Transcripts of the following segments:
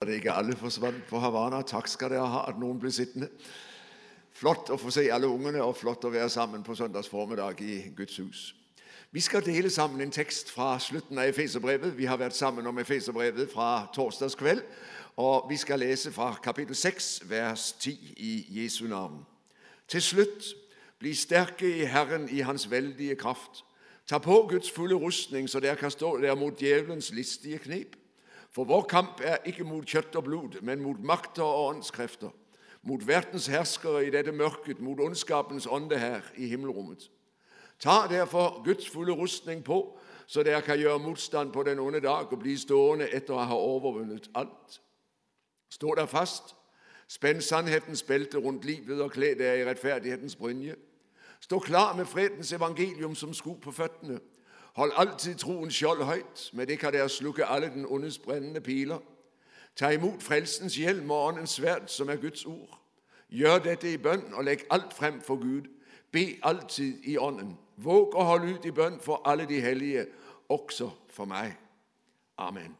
Og det ikke alle forsvandt på Havana. Tak skal dere have, at nogen blev sittende. Flot at få se alle ungerne, og flot at være sammen på søndags formiddag i Guds hus. Vi skal dele sammen en tekst fra slutten af Efeserbrevet. Vi har været sammen om Efeserbrevet fra torsdags kveld, og vi skal læse fra kapitel 6, vers 10 i Jesu navn. Til slut, bliv stærke i Herren i hans vældige kraft. Tag på Guds fulde rustning, så der kan stå der mod djævelens listige knep. For vor kamp er ikke mod kjøtt og blod, men mod magter og åndskræfter, mod verdens herskere i dette mørket, mod ondskabens ånde her i himmelrummet. Tag derfor Guds fulde rustning på, så der kan gøre modstand på den onde dag og blive stående efter at have overvundet alt. Stå der fast, spænd sandhedens bælte rundt livet og klæd dig i retfærdighedens brynje. Stå klar med fredens evangelium som sku på føttene. Hold altid troen skjold højt, med det kan der slukke alle den ondes brændende piler. Tag imod frelsens hjelm og åndens sværd, som er Guds ord. Gør dette i bøn og læg alt frem for Gud. Be altid i ånden. Våg og hold ud i bøn for alle de hellige, også for mig. Amen.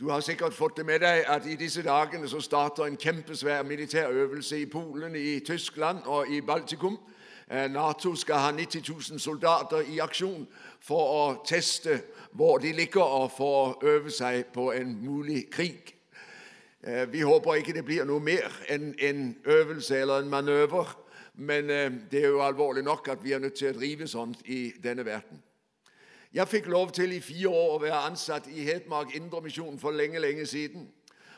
Du har sikkert fået det med dig, at i disse dagene så starter en kæmpesvær militærøvelse i Polen, i Tyskland og i Baltikum. NATO skal have 90.000 soldater i aktion for at teste, hvor de ligger og for at øve sig på en mulig krig. Øh, vi håber ikke, det bliver noget mere end en øvelse eller en manøvre, men øh, det er jo alvorligt nok, at vi er nødt til at drive sådan i denne verden. Jeg fik lov til i fire år at være ansat i Hedmark Indre Mission for længe, længe siden.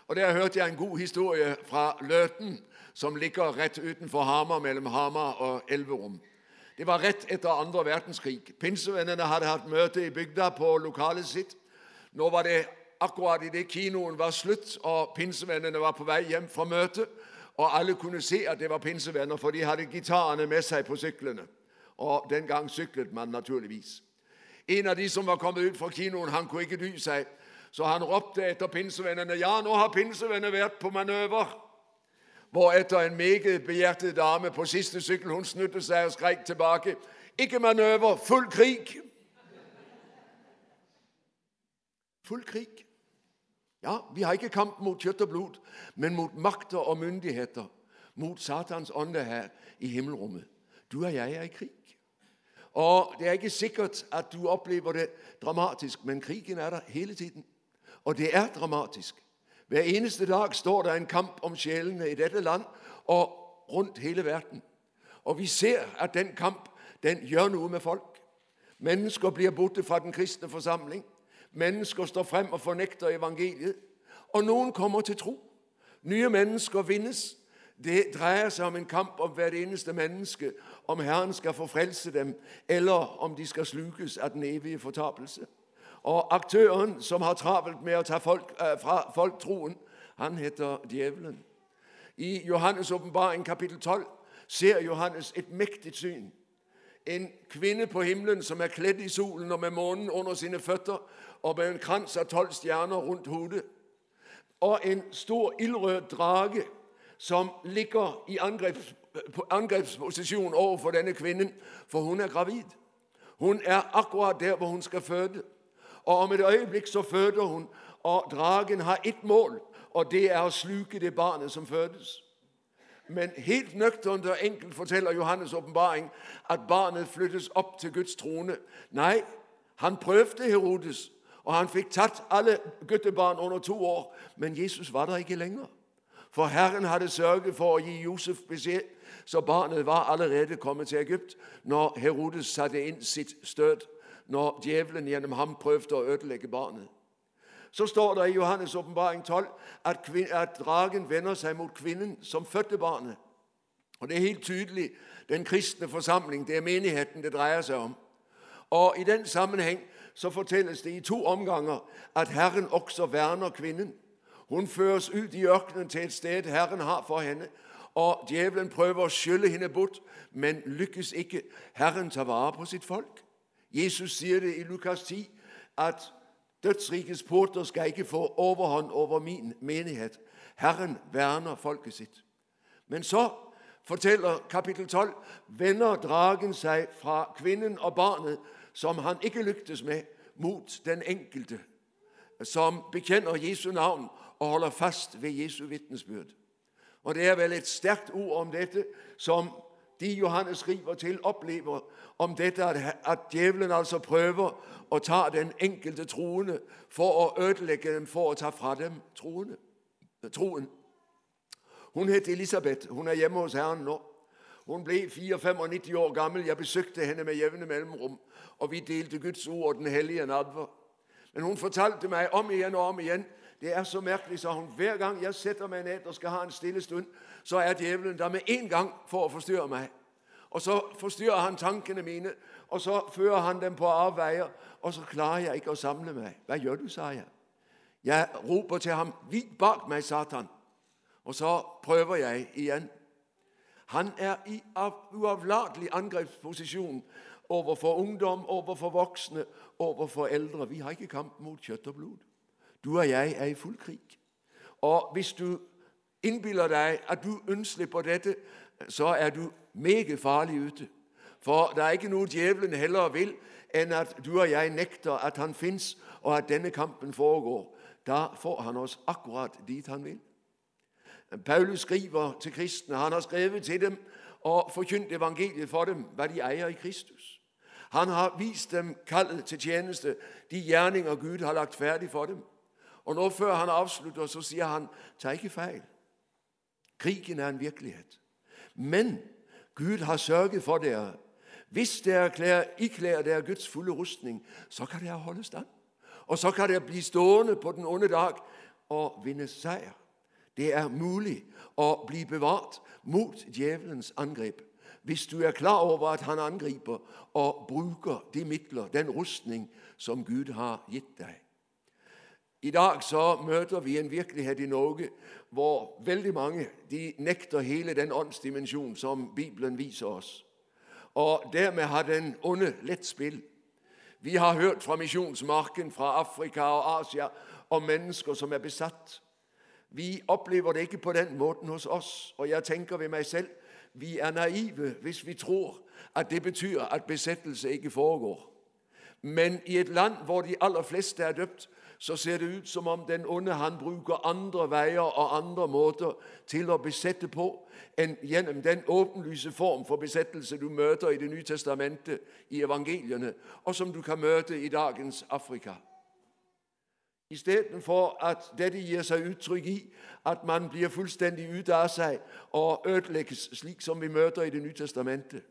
Og der hørte jeg en god historie fra Løten, som ligger ret utenfor Hamar, mellem Hamar og Elverum. Det var ret efter andre verdenskrig. Pinsevennerne havde haft møte i bygda på lokalet sitt. Nå var det akkurat i det kinoen var slut, og pinsevennerne var på vej hjem fra møte, og alle kunne se, at det var pinsevenner, for de havde gitarerne med sig på cyklerne. Og dengang cyklede man naturligvis. En af de, som var kommet ud fra kinoen, han kunne ikke dy sig, så han råbte efter pinsevennerne, ja, nu har pinsevenner været på manøver hvor efter en mega behjertet dame på sidste cykel, hun snyttede sig og skreg tilbage, ikke manøver, fuld krig. Fuld krig. Ja, vi har ikke kamp mod kjøtt og blod, men mod magter og myndigheter, mod satans ånde her i himmelrummet. Du og jeg er i krig. Og det er ikke sikkert, at du oplever det dramatisk, men krigen er der hele tiden. Og det er dramatisk. Hver eneste dag står der en kamp om sjælene i dette land og rundt hele verden. Og vi ser, at den kamp, den gør noget med folk. Mennesker bliver borte fra den kristne forsamling. Mennesker står frem og fornægter evangeliet. Og nogen kommer til tro. Nye mennesker vindes. Det drejer sig om en kamp om hvert eneste menneske, om Herren skal forfrelse dem, eller om de skal sluges af den evige fortabelse. Og aktøren, som har travlt med at tage folk, øh, fra folk troen, han hedder djævlen. I Johannes åbenbaring kapitel 12 ser Johannes et mægtigt syn. En kvinde på himlen, som er klædt i solen og med månen under sine fødder, og med en krans af 12 stjerner rundt hovedet. Og en stor ildrød drage, som ligger i angrebs, angrebsposition over for denne kvinde, for hun er gravid. Hun er akkurat der, hvor hun skal føde og om et øjeblik så føder hun, og dragen har et mål, og det er at sluge det barnet, som fødes. Men helt nøgternt og enkelt fortæller Johannes åbenbaring, at barnet flyttes op til Guds trone. Nej, han prøvede Herodes, og han fik taget alle gøttebarn under to år, men Jesus var der ikke længere. For Herren havde sørget for at give Josef besked, så barnet var allerede kommet til Ægypt, når Herodes satte ind sit stød når djævlen gennem ham prøvede at ødelægge barnet. Så står der i Johannes åbenbaring 12, at, kvinde, at dragen vender sig mod kvinden, som fødte barnet. Og det er helt tydeligt, den kristne forsamling, det er menigheden, det drejer sig om. Og i den sammenhæng, så fortælles det i to omganger, at Herren også værner kvinden. Hun føres ud i ørkenen til et sted, Herren har for hende, og djævlen prøver at skylle hende bort, men lykkes ikke. Herren tager vare på sit folk. Jesus siger det i Lukas 10, at dødsrikets porter skal ikke få overhånd over min menighed. Herren værner folket sit. Men så fortæller kapitel 12, vender dragen sig fra kvinden og barnet, som han ikke lyktes med, mod den enkelte. som bekender Jesu navn og holder fast ved Jesu vidnesbyrd. Og det er vel et stærkt ord om dette, som de Johannes skriver til, oplever om dette, at, at djævlen altså prøver at tage den enkelte troende for at ødelægge dem, for at tage fra dem troende, troen. Hun hed Elisabeth. Hun er hjemme hos Herren nu. Hun blev 4-95 år gammel. Jeg besøgte hende med jævne mellemrum, og vi delte Guds ord den hellige nadver. Men hun fortalte mig om igen og om igen, det er så mærkeligt, så hun hver gang jeg sætter mig ned og skal have en stille stund, så er djævlen der med en gang for at forstyrre mig. Og så forstyrrer han tankene mine, og så fører han dem på afvejer, og så klarer jeg ikke at samle mig. Hvad gør du, sagde jeg. Jeg råber til ham, vid bak mig, satan. Og så prøver jeg igen. Han er i uafladelig angrebsposition over for ungdom, over for voksne, over for ældre. Vi har ikke kamp mod kjøtt og blod. Du og jeg er i fuld krig. Og hvis du indbilder dig, at du undslipper dette, så er du mega farlig ute. For der er ikke noget djævlen heller vil, end at du og jeg nægter, at han findes, og at denne kampen foregår. Der får han os akkurat dit, han vil. Paulus skriver til kristne, han har skrevet til dem og forkyndt evangeliet for dem, hvad de ejer i Kristus. Han har vist dem kaldet til tjeneste, de gerninger Gud har lagt færdig for dem. Og nu før han afslutter, så siger han, tag ikke fejl. Krigen er en virkelighed. Men Gud har sørget for det. Hvis det er iklæder det er Guds fulde rustning, så kan det holde stand. Og så kan det blive stående på den onde dag og vinde sejr. Det er muligt at blive bevaret mod djævelens angreb, hvis du er klar over, at han angriber og bruger de midler, den rustning, som Gud har givet dig. I dag så møder vi en virkelighed i Norge, hvor vældig mange de nægter hele den åndsdimension, som Bibelen viser os. Og dermed har den onde let spil. Vi har hørt fra missionsmarken fra Afrika og Asia om mennesker, som er besat. Vi oplever det ikke på den måde hos os, og jeg tænker ved mig selv, vi er naive, hvis vi tror, at det betyder, at besættelse ikke foregår. Men i et land, hvor de allerfleste er døbt, så ser det ud som om den onde han bruger andre vejer og andre måder til at besætte på, end gennem den åbenlyse form for besættelse, du møder i det nye testamente, i evangelierne, og som du kan møde i dagens Afrika. I stedet for at dette giver sig udtryk i, at man bliver fuldstændig ud af sig og ødelægges, slik som vi møder i det nye testamente,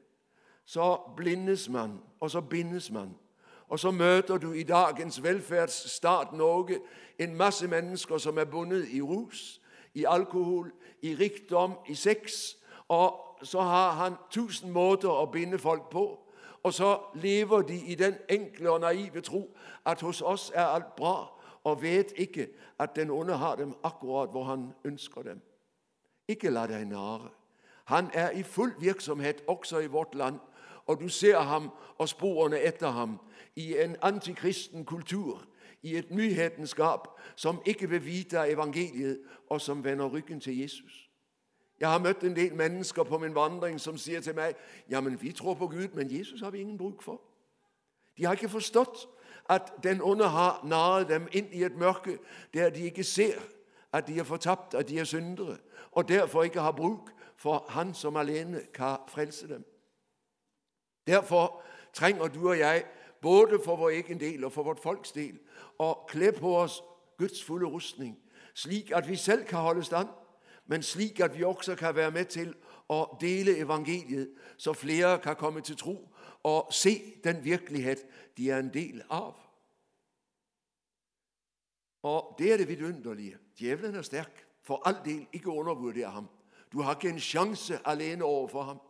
så blindes man, og så bindes man. Og så møder du i dagens velfærdsstat Norge en masse mennesker, som er bundet i rus, i alkohol, i rigdom, i sex, og så har han tusind måder at binde folk på. Og så lever de i den enkle og naive tro, at hos os er alt bra, og ved ikke, at den onde har dem akkurat, hvor han ønsker dem. Ikke lad dig nare. Han er i fuld virksomhed også i vort land, og du ser ham og sporene efter ham i en antikristen kultur, i et nyhedenskab, som ikke vil vide af evangeliet, og som vender ryggen til Jesus. Jeg har mødt en del mennesker på min vandring, som siger til mig, jamen vi tror på Gud, men Jesus har vi ingen brug for. De har ikke forstået, at den onde har naret dem ind i et mørke, der de ikke ser, at de er fortabt, at de er syndere, og derfor ikke har brug for han, som alene kan frelse dem. Derfor trænger du og jeg, både for vores egen del og for vort folks del, at klæde på os Guds fulde rustning, slik at vi selv kan holde stand, men slik at vi også kan være med til at dele evangeliet, så flere kan komme til tro og se den virkelighed, de er en del af. Og det er det vidunderlige. Djævlen er stærk. For alt del ikke undervurdere ham. Du har ikke en chance alene over for ham.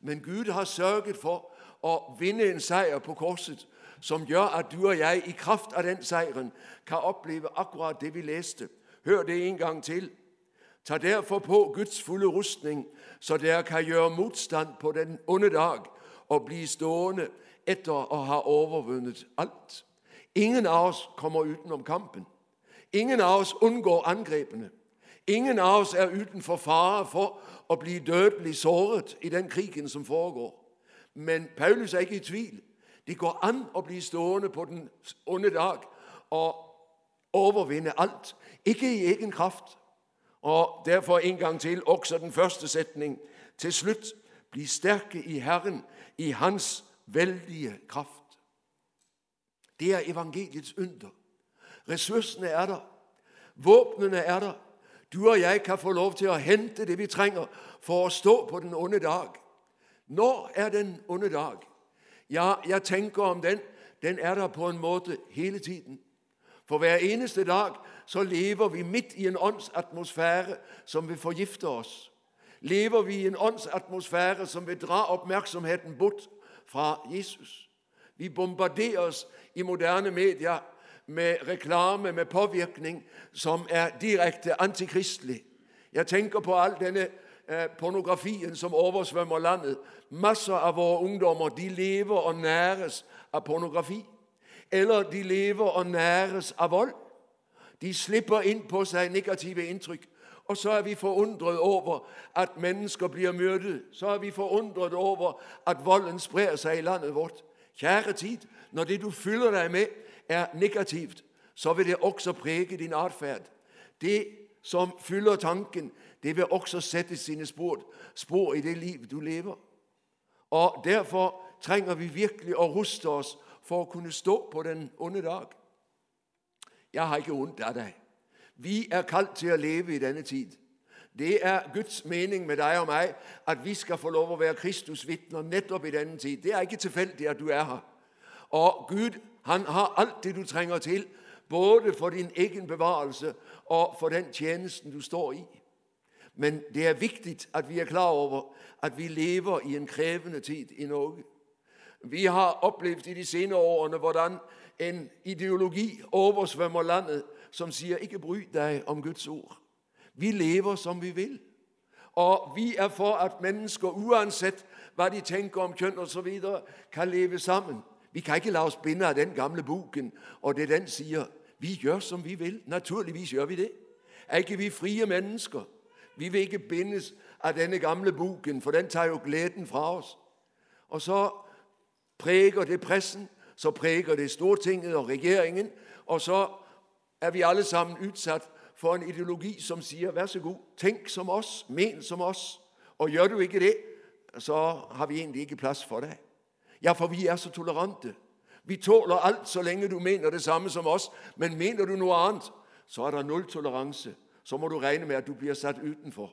Men Gud har sørget for at vinde en sejr på korset, som gør, at du og jeg i kraft af den sejren kan opleve akkurat det, vi læste. Hør det en gang til. Tag derfor på Guds fulde rustning, så der kan gøre modstand på den onde dag og blive stående efter at have overvundet alt. Ingen af os kommer udenom kampen. Ingen af os undgår angrebene. Ingen af os er uden for fare for at blive dødeligt såret i den krigen, som foregår. Men Paulus er ikke i tvivl. Det går an at blive stående på den onde dag og overvinde alt. Ikke i egen kraft. Og derfor en gang til også den første sætning. Til slut, bliv stærke i Herren, i hans vældige kraft. Det er evangeliets ynder. Ressourcerne er der. Våbnene er der. Du og jeg kan få lov til at hente det, vi trænger for at stå på den onde dag. Når er den onde dag? Ja, jeg tænker om den. Den er der på en måde hele tiden. For hver eneste dag, så lever vi midt i en åndsatmosfære, som vil forgifte os. Lever vi i en åndsatmosfære, som vil dra opmærksomheden bort fra Jesus. Vi bombarderes i moderne medier med reklame, med påvirkning, som er direkte antikristelig. Jeg tænker på al denne eh, pornografien, som oversvømmer landet. Masser af vores ungdommer, de lever og næres af pornografi. Eller de lever og næres af vold. De slipper ind på sig negative indtryk. Og så er vi forundret over, at mennesker bliver myrdet. Så er vi forundret over, at volden spreder sig i landet vort. Kære tid, når det du fylder dig med er negativt, så vil det også præge din adfærd. Det, som fylder tanken, det vil også sætte sine spor, spor i det liv, du lever. Og derfor trænger vi virkelig at ruste os for at kunne stå på den onde dag. Jeg har ikke ondt af dig. Vi er kaldt til at leve i denne tid. Det er Guds mening med dig og mig, at vi skal få lov at være Kristus vidner netop i denne tid. Det er ikke tilfældigt, at du er her. Og Gud, han har alt det, du trænger til, både for din egen bevarelse og for den tjenesten, du står i. Men det er vigtigt, at vi er klar over, at vi lever i en krævende tid i Norge. Vi har oplevet i de senere årene, hvordan en ideologi oversvømmer landet, som siger, ikke bry dig om Guds ord. Vi lever, som vi vil. Og vi er for, at mennesker, uanset hvad de tænker om køn og så videre, kan leve sammen. Vi kan ikke lade os binde af den gamle buken, og det den siger, vi gør, som vi vil. Naturligvis gør vi det. Er ikke vi frie mennesker? Vi vil ikke bindes af denne gamle buken, for den tager jo glæden fra os. Og så præger det pressen, så præger det Stortinget og regeringen, og så er vi alle sammen udsat for en ideologi, som siger, vær så god, tænk som os, men som os, og gør du ikke det, så har vi egentlig ikke plads for dig. Ja, for vi er så tolerante. Vi tåler alt, så længe du mener det samme som os, men mener du noget andet, så er der nul tolerance. Så må du regne med, at du bliver sat udenfor.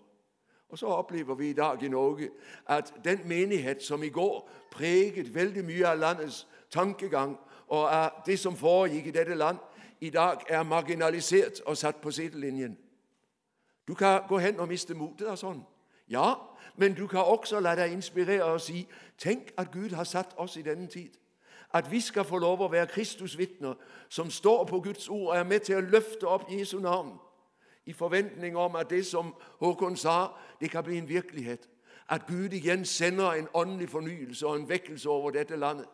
Og så oplever vi i dag i Norge, at den menighed, som i går præget vældig mye af landets tankegang, og af det, som foregik i dette land, i dag er marginaliseret og sat på sidelinjen. Du kan gå hen og miste modet og sådan. Ja, men du kan også lade dig inspirere og sige, tænk at Gud har sat os i denne tid. At vi skal få lov at være Kristus vidner, som står på Guds ord og er med til at løfte op Jesu navn. I forventning om, at det som Håkon sa, det kan blive en virkelighed. At Gud igen sender en åndelig fornyelse og en vækkelse over dette landet.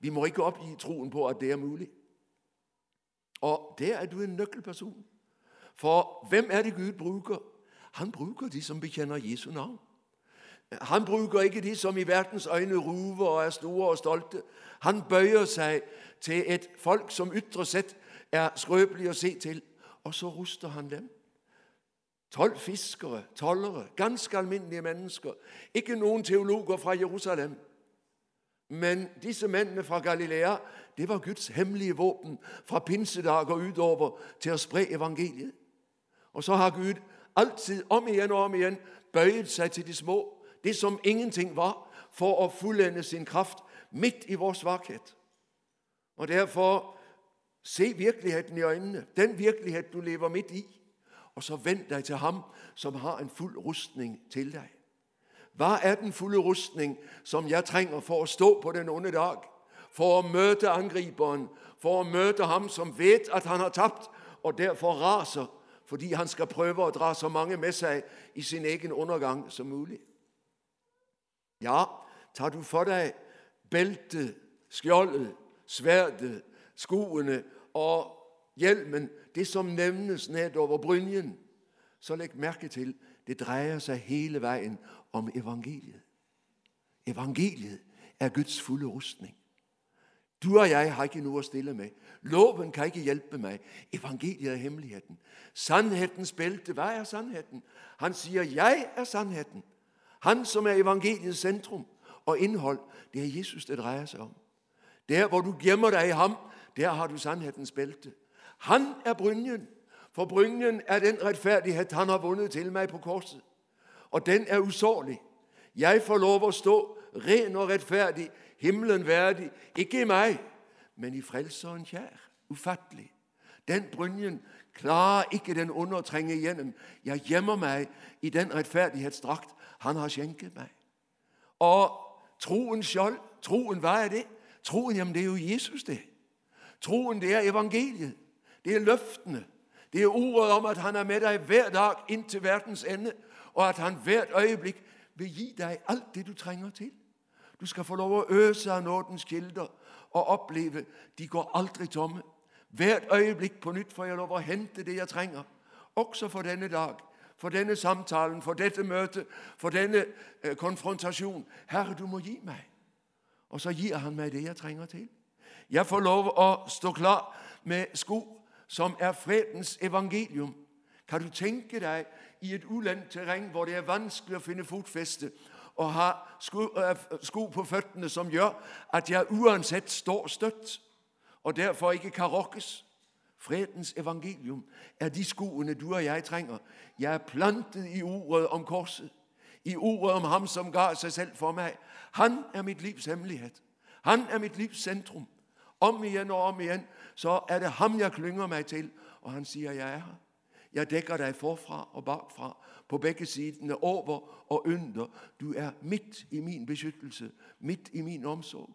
Vi må ikke opgive troen på, at det er muligt. Og der er du en nøkkelperson. For hvem er det Gud bruger? Han bruger de, som bekender Jesu navn. Han bruger ikke de, som i verdens øjne ruver og er store og stolte. Han bøjer sig til et folk, som ytre set er skrøbelige at se til, og så ruster han dem. 12 fiskere, tollere, ganske almindelige mennesker. Ikke nogen teologer fra Jerusalem. Men disse mændene fra Galilea, det var Guds hemmelige våben fra pinsedag og udover til at sprede evangeliet. Og så har Gud altid om igen og om igen bøjet sig til de små, det som ingenting var, for at fuldende sin kraft midt i vores svaghed. Og derfor se virkeligheden i øjnene, den virkelighed, du lever midt i, og så vend dig til ham, som har en fuld rustning til dig. Hvad er den fulde rustning, som jeg trænger for at stå på den onde dag? For at møde angriberen, for at møde ham, som ved, at han har tabt, og derfor raser, fordi han skal prøve at dra så mange med sig i sin egen undergang som muligt. Ja, tager du for dig bæltet, skjoldet, sværdet, skuene og hjelmen, det som nævnes ned over brynjen, så læg mærke til, det drejer sig hele vejen om evangeliet. Evangeliet er Guds fulde rustning. Du og jeg har ikke nu at stille med. Loven kan ikke hjælpe mig. Evangeliet er hemmeligheden. Sandhedens bælte, hvad er sandheden? Han siger, jeg er sandheden. Han, som er evangeliets centrum og indhold, det er Jesus, det drejer sig om. Der, hvor du gemmer dig i ham, der har du sandhedens bælte. Han er brynjen, for brynjen er den retfærdighed, han har vundet til mig på korset. Og den er usårlig. Jeg får lov at stå ren og retfærdig, himlen værdig, ikke i mig, men i frelseren kjær, ufattelig. Den brynjen klarer ikke den undertrænge igennem. Jeg gemmer mig i den retfærdighedsdragt, han har skænket mig. Og troen skjold, troen, hvad er det? Troen, jamen det er jo Jesus det. Troen, det er evangeliet. Det er løftene. Det er ordet om, at han er med dig hver dag ind til verdens ende, og at han hvert øjeblik vil give dig alt det, du trænger til. Du skal få lov at øse af nådens kilder og opleve, de går aldrig tomme. Hvert øjeblik på nyt får jeg lov at hente det, jeg trænger. Også for denne dag, for denne samtalen, for dette møte, for denne øh, konfrontation. Herre, du må give mig. Og så giver han mig det, jeg trænger til. Jeg får lov at stå klar med sko, som er fredens evangelium. Kan du tænke dig i et ulendt terræn, hvor det er vanskeligt at finde fodfæste, og har sko, øh, sko på fødderne, som gør, at jeg uanset står stødt, og derfor ikke kan rokkes. Fredens evangelium er de skoene, du og jeg trænger. Jeg er plantet i ordet om korset. I ordet om ham, som gav sig selv for mig. Han er mit livs hemmelighed. Han er mit livs centrum. Om igen og om igen, så er det ham, jeg klynger mig til. Og han siger, jeg er her. Jeg dækker dig forfra og bagfra, på begge siderne, over og under. Du er midt i min beskyttelse, midt i min omsorg.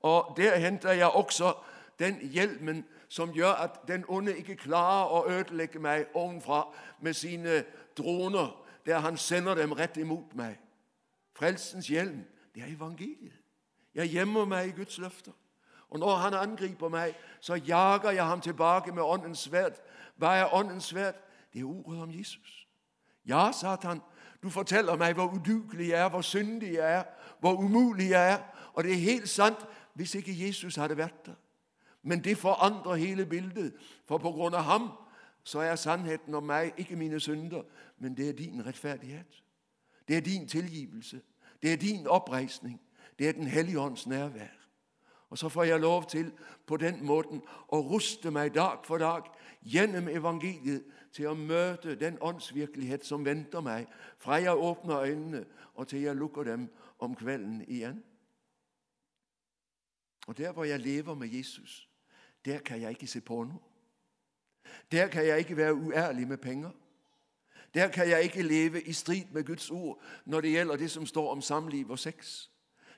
Og der henter jeg også den hjelmen, som gør, at den onde ikke klarer at ødelægge mig ovenfra med sine droner, der han sender dem ret imod mig. Frelsens hjelm, det er evangeliet. Jeg gemmer mig i Guds løfter. Og når han angriber mig, så jager jeg ham tilbage med åndens svært. Hvad er åndens svært? Det er ordet om Jesus. Ja, Satan, du fortæller mig, hvor udygelig jeg er, hvor syndig jeg er, hvor umulig jeg er. Og det er helt sandt, hvis ikke Jesus havde været der. Men det forandrer hele billedet, for på grund af ham, så er sandheden om mig ikke mine synder, men det er din retfærdighed. Det er din tilgivelse. Det er din oprejsning. Det er den hellige ånds nærvær. Og så får jeg lov til på den måde at ruste mig dag for dag gennem evangeliet til at møde den åndsvirkelighed, som venter mig, fra jeg åbner øjnene og til jeg lukker dem om kvelden igen. Og der, hvor jeg lever med Jesus, der kan jeg ikke se på nu. Der kan jeg ikke være uærlig med penge. Der kan jeg ikke leve i strid med Guds ord, når det gælder det, som står om samliv og sex.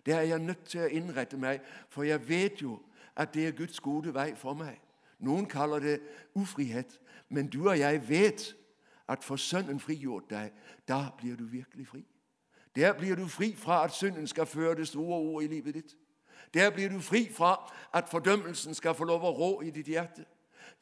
Det er jeg nødt til at indrette mig, for jeg ved jo, at det er Guds gode vej for mig. Nogen kalder det ufrihed, men du og jeg ved, at for sønnen frigjort dig, der bliver du virkelig fri. Der bliver du fri fra, at synden skal føre det store ord i livet dit. Der bliver du fri fra, at fordømmelsen skal få lov at rå i dit hjerte.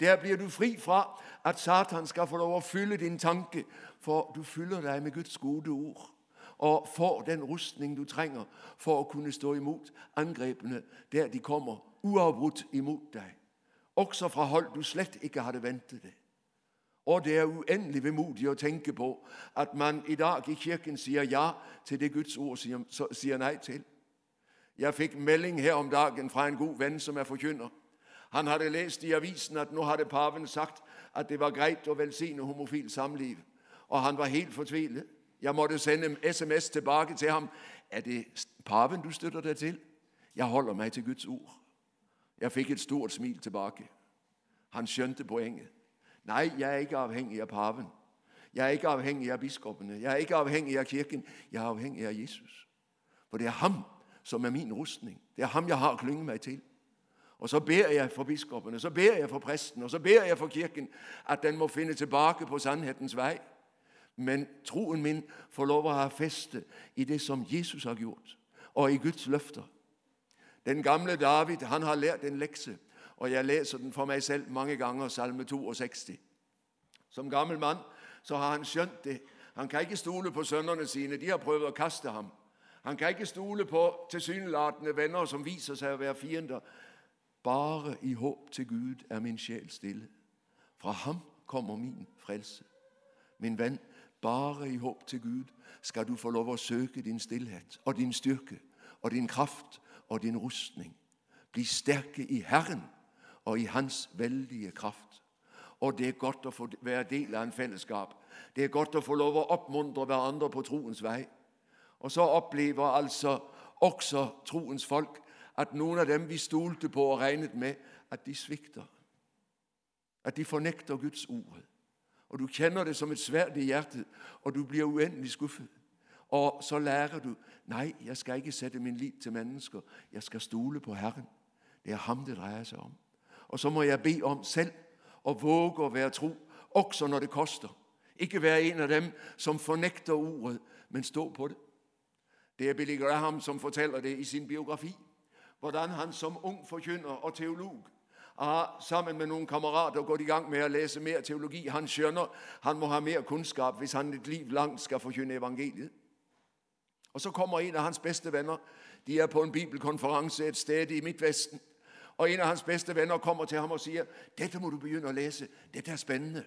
Der bliver du fri fra, at Satan skal få lov at fylde din tanke, for du fylder dig med Guds gode ord og får den rustning, du trænger for at kunne stå imod angrebene, der de kommer uafbrudt imod dig. Også fra hold, du slet ikke havde ventet det. Og det er uendelig vemodigt at tænke på, at man i dag i kirken siger ja til det Guds ord siger, siger nej til. Jeg fik melding her om dagen fra en god ven, som er forkynder. Han havde læst i avisen, at nu havde paven sagt, at det var greit at velsigne homofil samliv. Og han var helt fortvilet. Jeg måtte sende en sms tilbage til ham. Er det paven, du støtter dig til? Jeg holder mig til Guds ord. Jeg fik et stort smil tilbage. Han skønte poenget. Nej, jeg er ikke afhængig af paven. Jeg er ikke afhængig af biskopperne. Jeg er ikke afhængig af kirken. Jeg er afhængig af Jesus. For det er ham, som er min rustning. Det er ham, jeg har klynget mig til. Og så beder jeg for biskopperne, så beder jeg for præsten, og så beder jeg for kirken, at den må finde tilbage på sandhedens vej. Men troen min får lov at have feste i det, som Jesus har gjort, og i Guds løfter. Den gamle David, han har lært en lekse, og jeg læser den for mig selv mange gange, salme 62. Som gammel mand, så har han skjønt det. Han kan ikke stole på sønderne sine, de har prøvet at kaste ham. Han kan ikke stole på tilsyneladende venner, som viser sig at være fiender. Bare i håb til Gud er min sjæl stille. Fra ham kommer min frelse. Min ven, bare i håb til Gud skal du få lov at søge din stillhed og din styrke og din kraft og din rustning. Bliv stærke i Herren og i hans vældige kraft. Og det er godt at få være del af en fællesskab. Det er godt at få lov at opmuntre hverandre på troens vej. Og så oplever altså også troens folk, at nogle af dem, vi stolte på og regnet med, at de svigter. At de fornægter Guds ord. Og du kender det som et svært i hjertet, og du bliver uendelig skuffet. Og så lærer du, nej, jeg skal ikke sætte min liv til mennesker. Jeg skal stole på Herren. Det er ham, det drejer sig om. Og så må jeg bede om selv at våge at være tro, også når det koster. Ikke være en af dem, som fornægter ordet, men stå på det. Det er Billy Graham, som fortæller det i sin biografi. Hvordan han som ung forkynder og teolog har sammen med nogle kammerater gået i gang med at læse mere teologi. Han skønner, han må have mere kundskab, hvis han et liv langt skal forkynde evangeliet. Og så kommer en af hans bedste venner. De er på en bibelkonference et sted i Midtvesten. Og en af hans bedste venner kommer til ham og siger, dette må du begynde at læse. Dette er spændende.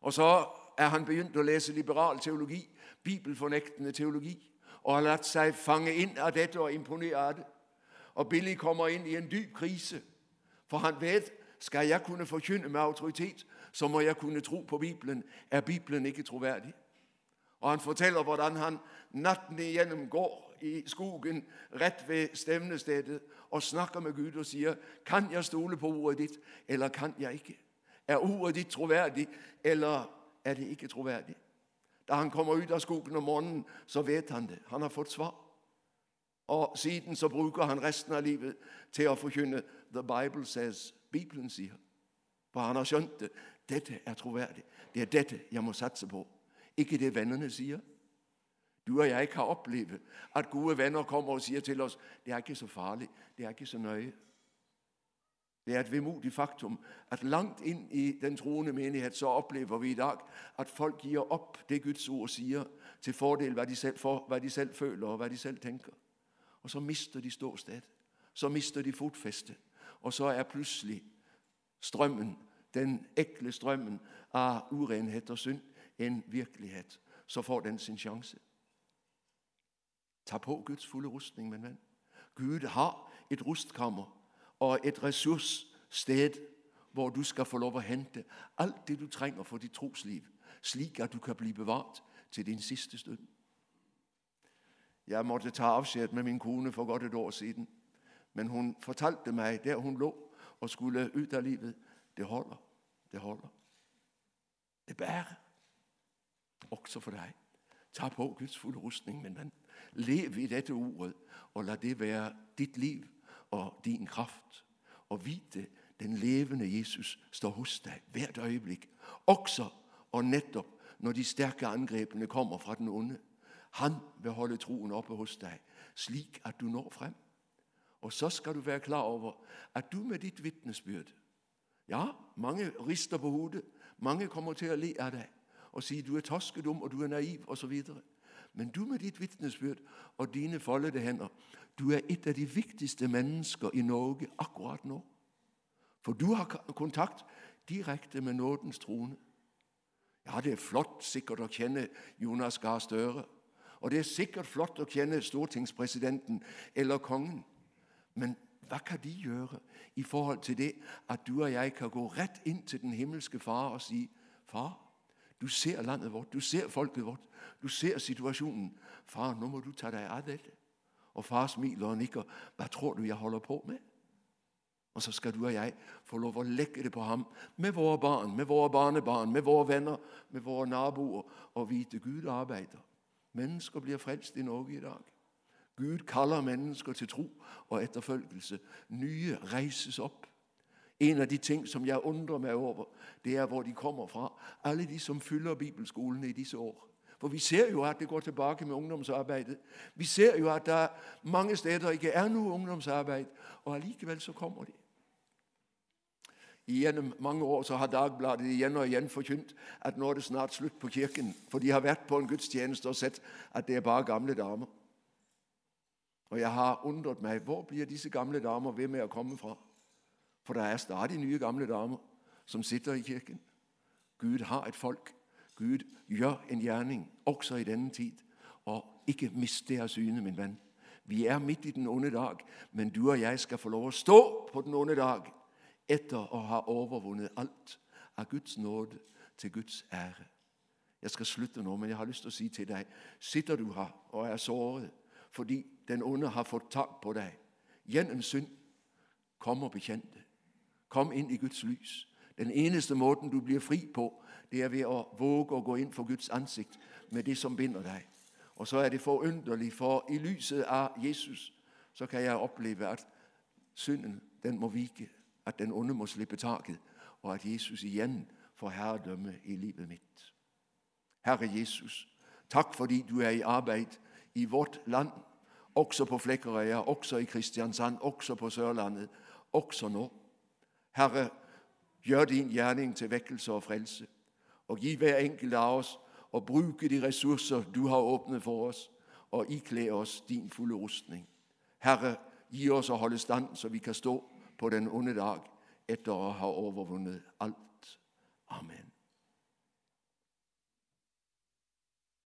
Og så er han begyndt at læse liberal teologi, bibelfornægtende teologi, og har ladt sig fange ind af dette og imponere af det. Og Billy kommer ind i en dyb krise, for han ved, skal jeg kunne forkynde med autoritet, så må jeg kunne tro på Bibelen. Er Bibelen ikke troværdig? Og han fortæller, hvordan han natten igennem går i skogen ret ved stemnestedet, og snakker med Gud og siger, kan jeg stole på ordet dit, eller kan jeg ikke? Er ordet dit troværdigt, eller er det ikke troværdigt? Da han kommer ud af skogen om morgenen, så ved han det. Han har fået svar. Og siden så bruger han resten af livet til at forkynde, the Bible says, Bibelen siger. For han har skjønt det. Dette er troværdigt. Det er dette, jeg må satse på. Ikke det vennerne siger. Du og jeg kan opleve, at gode venner kommer og siger til os, det er ikke så farligt, det er ikke så nøje. Det er et vemodigt faktum, at langt ind i den troende menighed, så oplever vi i dag, at folk giver op det Guds ord siger, til fordel hvad de selv, for, hvad de selv føler og hvad de selv tænker. Og så mister de ståsted. Så mister de fodfæste. Og så er pludselig strømmen, den ækle strømmen af urenhed og synd, en virkelighed. Så får den sin chance. Tag på Guds fulde rustning, min ven. Gud har et rustkammer og et ressourcested, hvor du skal få lov at hente alt det, du trænger for dit trosliv, slik at du kan blive bevaret til din sidste stund. Jeg måtte tage afsked med min kone for godt et år siden, men hun fortalte mig, der hun lå og skulle ud af livet, det holder, det holder. Det bærer. Også for dig. Tag på Guds fulde rustning, men man lev i dette ordet, og lad det være dit liv og din kraft. Og vite, den levende Jesus står hos dig hvert øjeblik. Også og netop, når de stærke angrebene kommer fra den onde. Han vil holde troen oppe hos dig, slik at du når frem. Og så skal du være klar over, at du med dit vidnesbyrd, ja, mange rister på hovedet, mange kommer til at le af dig, og sige, du er toskedum, og du er naiv, og så videre. Men du med dit vidnesbyrd og dine foldede hænder, du er et af de vigtigste mennesker i Norge akkurat nu. For du har kontakt direkte med nådens trone. Ja, det er flot sikkert at kende Jonas Gahr Støre. Og det er sikkert flot at kende stortingspræsidenten eller kongen. Men hvad kan de gøre i forhold til det, at du og jeg kan gå ret ind til den himmelske far og sige, far, du ser landet vort, du ser folket vort, du ser situationen. Far, nu må du tage dig af det. Og far smiler og nikker. Hvad tror du, jeg holder på med? Og så skal du og jeg få lov at lægge det på ham med vores barn, med vores barnebarn, med vores venner, med vores naboer og vite, Gud arbejder. Mennesker bliver frelst i Norge i dag. Gud kalder mennesker til tro og efterfølgelse. Nye rejses op. En af de ting, som jeg undrer mig over, det er, hvor de kommer fra. Alle de, som fylder bibelskolen i disse år. For vi ser jo, at det går tilbage med ungdomsarbejdet. Vi ser jo, at der mange steder ikke er nu ungdomsarbejde, og alligevel så kommer det. I gennem mange år så har Dagbladet igen og igen forkyndt, at nu er det snart slut på kirken, for de har været på en gudstjeneste og set, at det er bare gamle damer. Og jeg har undret mig, hvor bliver disse gamle damer ved med at komme fra? For der er stadig nye gamle damer, som sitter i kirken. Gud har et folk. Gud gør en gerning, også i denne tid. Og ikke mist det her syne, min ven. Vi er midt i den onde dag, men du og jeg skal få lov at stå på den onde dag, efter at have overvundet alt af Guds nåde til Guds ære. Jeg skal slutte nu, men jeg har lyst til at sige til dig, sitter du her og er såret, fordi den onde har fået tag på dig, gennem synd, kom og bekend det. Kom ind i Guds lys. Den eneste måde, du bliver fri på, det er ved at våge at gå ind for Guds ansigt med det, som binder dig. Og så er det forunderligt, for i lyset af Jesus, så kan jeg opleve, at synden, den må vike, at den onde må slippe taket, og at Jesus igen får herredømme i livet mit. Herre Jesus, tak fordi du er i arbejde i vort land, også på Flækkereja, også i Kristiansand, også på Sørlandet, også nu. Herre, gør din gerning til vækkelse og frelse, og giv hver enkelt af os at bruge de ressourcer, du har åbnet for os, og iklæde os din fulde rustning. Herre, giv os at holde stand, så vi kan stå på den onde dag, efter at have overvundet alt